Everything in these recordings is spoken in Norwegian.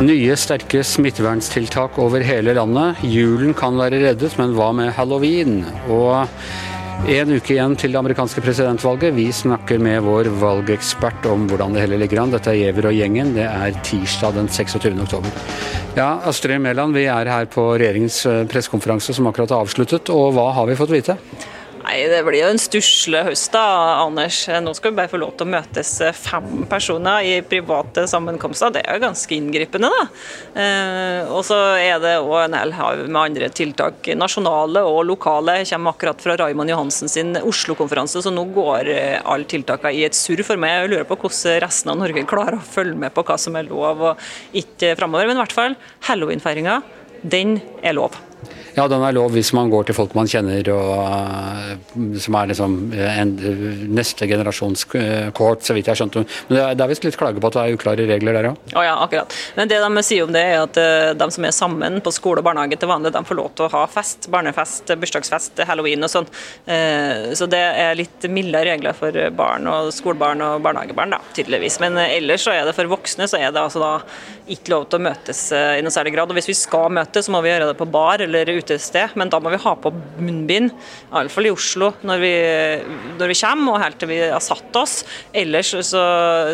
Nye, sterke smitteverntiltak over hele landet. Julen kan være reddet, men hva med halloween? Og en uke igjen til det amerikanske presidentvalget. Vi snakker med vår valgekspert om hvordan det hele ligger an. Dette er Giæver og gjengen. Det er tirsdag den 26. oktober. Ja, Astrid Mæland, vi er her på regjeringens eh, pressekonferanse som akkurat er avsluttet. Og hva har vi fått vite? Nei, Det blir jo en stusslig høst, da, Anders. Nå skal vi bare få lov til å møtes fem personer i private sammenkomster. Det er jo ganske inngripende, da. Eh, og så er det òg en hel haug med andre tiltak, nasjonale og lokale. Jeg kommer akkurat fra Raymond Johansen sin Oslo-konferanse, så nå går eh, alle tiltakene i et surr for meg. Jeg lurer på hvordan resten av Norge klarer å følge med på hva som er lov og ikke framover. Men i hvert fall, halloweenfeiringa, den er lov. Ja, den er lov hvis man går til folk man kjenner, og, uh, som er liksom en, neste generasjons kohort, så vidt jeg skjønte. Men det er, det er visst litt klage på at det er uklare regler der òg? Oh, ja, akkurat. Men det de sier om det, er at de som er sammen på skole og barnehage til vanlig, de får lov til å ha fest. Barnefest, bursdagsfest, halloween og sånn. Så det er litt milde regler for barn og skolebarn og barnehagebarn, da, tydeligvis. Men ellers så er det for voksne så er det altså da ikke lov til å møtes i noe særlig grad. Og hvis vi skal møtes, så må vi gjøre det på bar eller utested, men da må vi ha på munnbind. Iallfall i Oslo når vi, når vi kommer og helt til vi har satt oss. Ellers så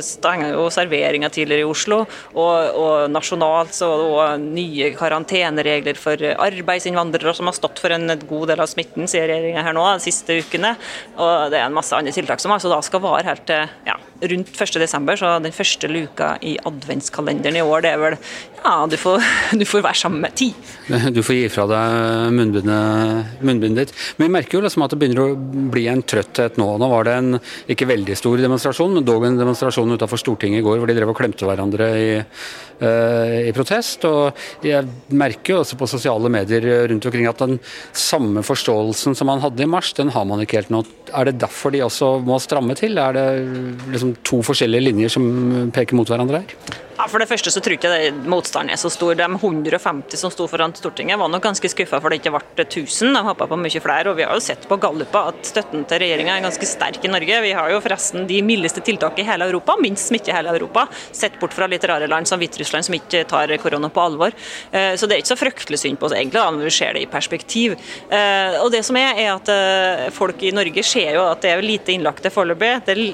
stenger jo serveringa tidligere i Oslo, og, og nasjonalt så og nye karanteneregler for arbeidsinnvandrere som har stått for en god del av smitten, sier regjeringa her nå, de siste ukene. Og det er en masse andre tiltak som altså da skal vare helt til ja, rundt 1.12., så den første luka i adventskalenderen i år, det er vel ja, du får, du får være sammen med ti. Du får gi fra deg munnbindet, munnbindet ditt. Men vi merker jo liksom at det begynner å bli en trøtthet nå. Nå var det en ikke veldig stor demonstrasjon, men dog en demonstrasjon utenfor Stortinget i går hvor de drev og klemte hverandre i, uh, i protest. Og jeg merker jo også på sosiale medier rundt omkring at den samme forståelsen som man hadde i mars, den har man ikke helt nå. Er det derfor de også må stramme til? Er det liksom to forskjellige linjer som peker mot hverandre her? Ja, For det første så tror jeg ikke motstanden er så stor. De 150 som sto foran Stortinget var nok ganske skuffa for det ikke ble 1000. De håpa på mye flere. og Vi har jo sett på galluper at støtten til regjeringa er ganske sterk i Norge. Vi har jo forresten de mildeste tiltakene i hele Europa, minst smitte i hele Europa. Sett bort fra litt rare land som Hviterussland som ikke tar korona på alvor. Eh, så det er ikke så fryktelig synd på oss egentlig, da, når vi ser det i perspektiv. Eh, og det som er, er at eh, folk i Norge ser jo at det er lite innlagte foreløpig.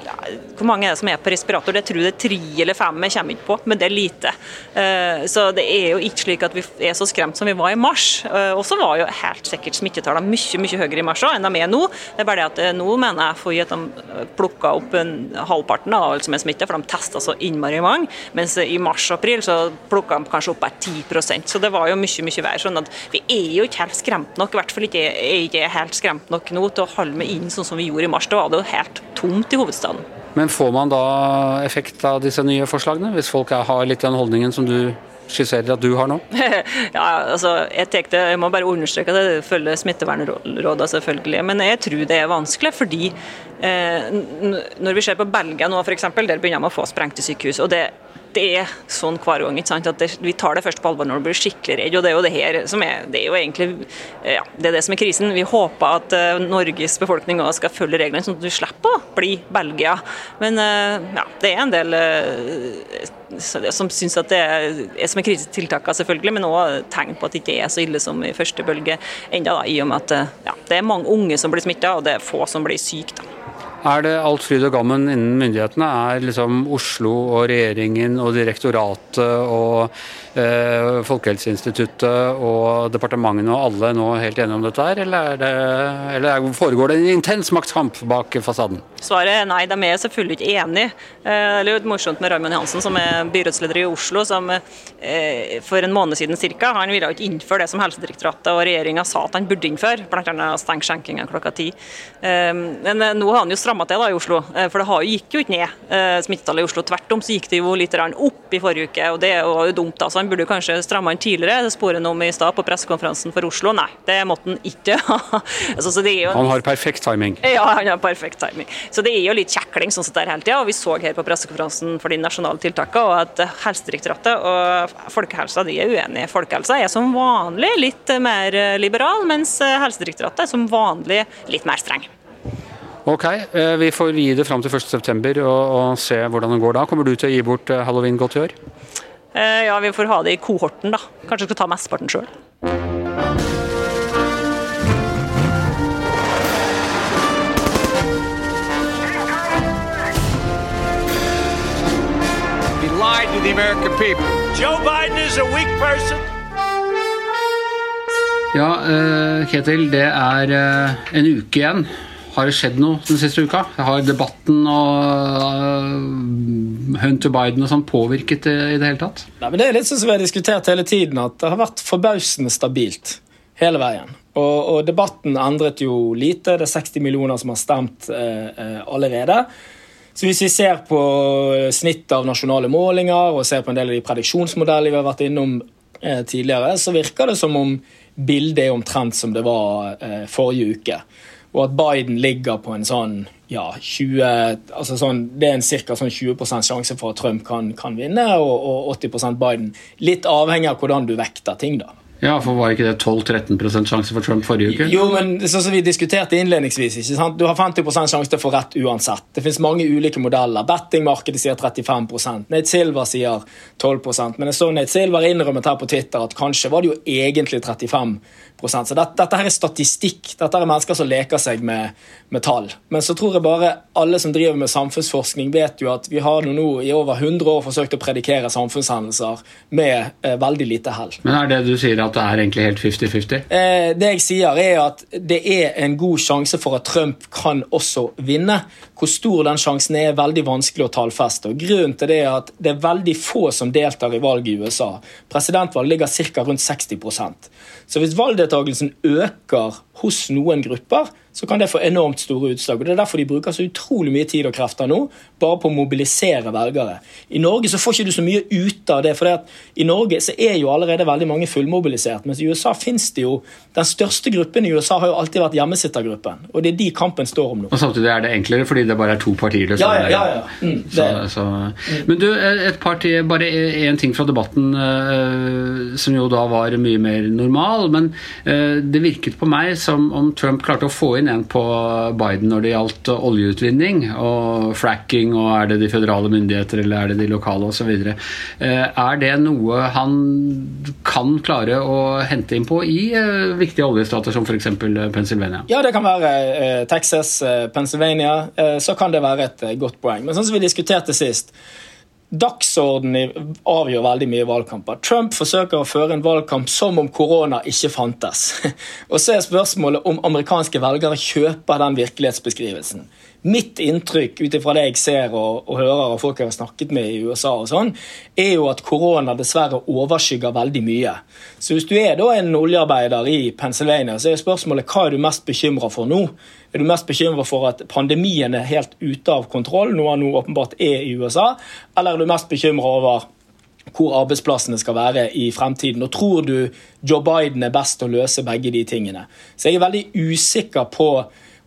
Det som er på respirator? Det tror det er tre eller fem, jeg kommer ikke på men det er lite. Eh, så det er jo ikke slik at vi er så skremt som vi var i mars. Eh, og så var jo helt sikkert smittetallene mye mye høyere i mars enn de er nå. Det er bare det at eh, nå mener jeg FHI at de plukka opp en halvparten av alle som er smittet, for de testa så innmari mange. Mens i mars-april så plukka de kanskje opp bare 10% Så det var jo mye mye verre. Sånn at vi er jo ikke helt skremt nok, i hvert fall ikke er helt skremt nok nå til å holde meg inn sånn som vi gjorde i mars. Da var det jo helt tomt i hovedstaden. Men får man da effekt av disse nye forslagene, hvis folk har litt den holdningen som du skisserer at du har nå? ja, altså, jeg, tenkte, jeg må bare understreke at jeg følger smittevernrådene, selvfølgelig. Men jeg tror det er vanskelig, fordi eh, når vi ser på Belgia nå f.eks., der begynner de å få sprengte sykehus. og det det er sånn hver gang. ikke sant? At det, Vi tar det først på alvor når du blir skikkelig redd. og Det er jo det her som er det er jo egentlig, ja, det er det som er krisen. Vi håper at uh, Norges befolkning også skal følge reglene, sånn at du slipper å bli Belgia. Men uh, ja, det er en del uh, som syns at det er, som er krisetiltakene, selvfølgelig, men òg tegn på at det ikke er så ille som i første bølge da, i og med at ja, det er mange unge som blir smitta, og det er få som blir syke. da. Er det alt fryd og gammen innen myndighetene? Er liksom Oslo og regjeringen og direktoratet og eh, Folkehelseinstituttet og departementene og alle nå helt enige om dette her, eller, det, eller, foregår det en intens maktkamp bak fasaden? Svaret er nei, de er selvfølgelig ikke enige. Eh, det er jo morsomt med Raymond Hansen, som er byrådsleder i Oslo, som eh, for en måned siden cirka, han ville ikke innføre det som Helsedirektoratet og regjeringa sa at han burde innføre, bl.a. stenge skjenkinga klokka ti. Eh, men nå har han jo stramma til da i Oslo. Eh, for det har, gikk jo ikke ned eh, smittetallet i Oslo. Tvert om så gikk det jo litt opp i forrige uke, og det var jo dumt. da, så Han burde kanskje stramma inn tidligere. Det sporet om i stad på pressekonferansen for Oslo. Nei, det måtte han ikke altså, jo, han har perfekt timing? Ja, han har perfekt timing. Så det er jo litt kjekling sånn sett der hele tida. Og vi så her på pressekonferansen for de nasjonale tiltakene og at Helsedirektoratet og folkehelsa de er uenige. Folkehelsa er som vanlig litt mer liberal, mens Helsedirektoratet er som vanlig litt mer streng. Ok, eh, vi får gi det fram til 1.9 og, og se hvordan det går da. Kommer du til å gi bort eh, halloween-godt i år? Eh, ja, vi får ha det i kohorten, da. Kanskje skal ta mesteparten sjøl. Joe Biden is a weak person. Ja, Ketil, det er en uke igjen har det skjedd noe den siste uka? Har debatten og uh, Hunter Biden og sånn påvirket det i det hele tatt? Nei, Det er litt sånn som vi har diskutert hele tiden, at det har vært forbausende stabilt hele veien. Og, og, debatten endret jo lite. Det er 60 millioner som har stemt eh, eh, allerede. Så hvis vi ser på snittet av nasjonale målinger og ser på en del av de prediksjonsmodellene vi har vært innom eh, tidligere, så virker det som om bildet er omtrent som det var eh, forrige uke og at Biden ligger på en sånn ja, 20 altså sånn, Det er en ca. Sånn 20 sjanse for at Trump kan, kan vinne, og, og 80% Biden. Litt avhengig av hvordan du vekter ting, da. Ja, for Var ikke det 12-13% sjanse for Trump forrige uke? Jo, men sånn som vi diskuterte innledningsvis, ikke sant? Du har 50 sjanse til å få rett uansett. Det finnes mange ulike modeller. Bettingmarkedet sier 35% Nate Silver sier 12% Men jeg så Nate Silver innrømmet her på Twitter at kanskje var det jo egentlig 35 så dette, dette, her er statistikk. Dette er mennesker som leker seg med, med, tall. Men så tror jeg bare alle som driver med samfunnsforskning, vet jo at vi har nå i over 100 år forsøkt å predikere samfunnshendelser med eh, veldig lite hell. Men er det du sier at det er egentlig helt 50-50? Eh, det jeg sier, er at det er en god sjanse for at Trump kan også vinne. Hvor stor den sjansen er, er veldig vanskelig å tallfeste. Og Grunnen til det er at det er veldig få som deltar i valget i USA. Presidentvalget ligger ca. rundt 60% Så hvis valgdeltakelsen øker hos noen grupper, så kan det få enormt store utslag. og Det er derfor de bruker så utrolig mye tid og krefter nå bare på å mobilisere velgere. I Norge så får ikke du så mye ut av det, for i Norge så er jo allerede veldig mange fullmobilisert. Mens i USA finnes det jo Den største gruppen i USA har jo alltid vært hjemmesittergruppen. Og det er de kampen står om nå. Og Samtidig er det enklere fordi det bare er to partier. Ja, ja, ja, ja. Mm, så, så. Mm. Men du, et parti, bare én ting fra debatten uh, som jo da var mye mer normal. Men uh, det virket på meg som om Trump klarte å få inn inn en på Biden når det gjaldt oljeutvinning og fracking, og er det de føderale myndigheter eller er det de lokale osv. Eh, er det noe han kan klare å hente inn på i eh, viktige oljestater som f.eks. Pennsylvania? Ja, det kan være eh, Texas, Pennsylvania. Så kan det være et godt poeng. Men sånn som vi diskuterte sist Dagsordenen avgjør veldig mye valgkamper. Trump forsøker å føre en valgkamp som om korona ikke fantes. Og så er spørsmålet om amerikanske velgere kjøper den virkelighetsbeskrivelsen. Mitt inntrykk ut ifra det jeg ser og, og, hører av folk jeg har snakket med i USA, og sånn, er jo at korona dessverre overskygger veldig mye. Så hvis du er da en oljearbeider i Pennsylvania, så er spørsmålet hva er du mest bekymra for nå? Er du mest bekymra for at pandemien er helt ute av kontroll, noe han nå åpenbart er i USA, eller er du mest bekymra over hvor arbeidsplassene skal være i fremtiden. Og tror du Joe Biden er best til å løse begge de tingene? Så jeg er veldig usikker på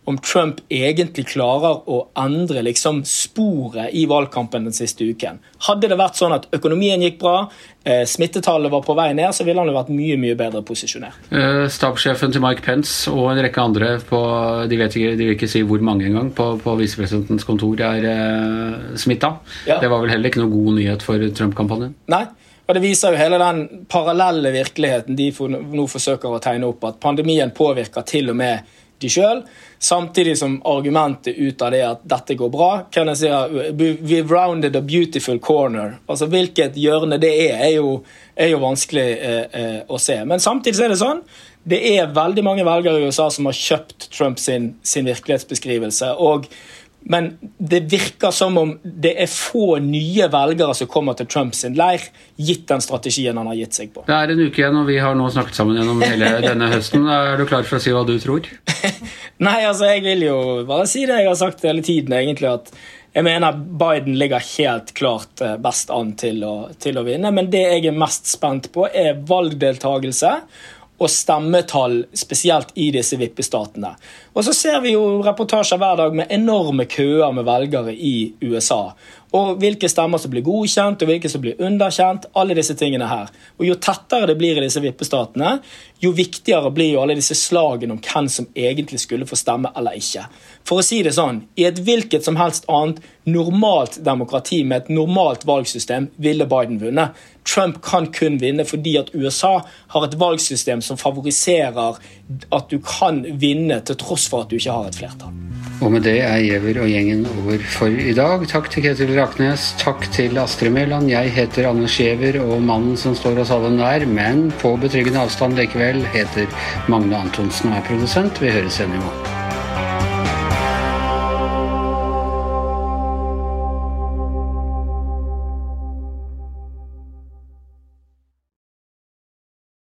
om Trump egentlig klarer å endre liksom sporet i valgkampen den siste uken. Hadde det vært sånn at økonomien gikk bra, eh, smittetallet var på vei ned, så ville han jo vært mye mye bedre posisjonert. Eh, stabssjefen til Mike Pence og en rekke andre på de, vet ikke, de vil ikke si hvor mange engang, på, på visepresidentens kontor er eh, smitta. Ja. Det var vel heller ikke noe god nyhet for Trump-kampanjen? Nei. Og Det viser jo hele den parallelle virkeligheten de nå forsøker å tegne opp. At pandemien påvirker til og med de sjøl. Samtidig som argumentet ut av det at dette går bra, kan jeg si we've rounded a beautiful corner. Altså Hvilket hjørne det er, er jo, er jo vanskelig eh, eh, å se. Men samtidig er det sånn det er veldig mange velgere i USA som har kjøpt Trumps sin, sin virkelighetsbeskrivelse. og Men det virker som om det er få nye velgere som kommer til Trumps leir, gitt den strategien han har gitt seg på. Det er en uke igjen, og vi har nå snakket sammen gjennom hele denne høsten. Er du klar for å si hva du tror? Nei, altså, jeg vil jo bare si det jeg har sagt hele tiden, egentlig. at jeg mener Biden ligger helt klart eh, best an til å, til å vinne, men det jeg er mest spent på, er valgdeltagelse og stemmetall, spesielt i disse vippestatene. Og så ser vi jo reportasjer hver dag med enorme køer med velgere i USA. Og hvilke stemmer som blir godkjent, og hvilke som blir underkjent. alle disse tingene her. Og Jo tettere det blir i disse vippestatene, jo viktigere blir jo alle disse slagene om hvem som egentlig skulle få stemme eller ikke. For å si det sånn, i et hvilket som helst annet normalt demokrati med et normalt valgsystem ville Biden vunnet. Trump kan kun vinne fordi at USA har et valgsystem som favoriserer at du kan vinne til tross for at du ikke har et flertall. Og med det er Giæver og gjengen over for i dag. Takk til Ketil Raknes, takk til Astrid Mæland. Jeg heter Anders Giæver, og mannen som står oss alle nær, men på betryggende avstand likevel, heter Magne Antonsen og er produsent. Vi høres igjen i morgen.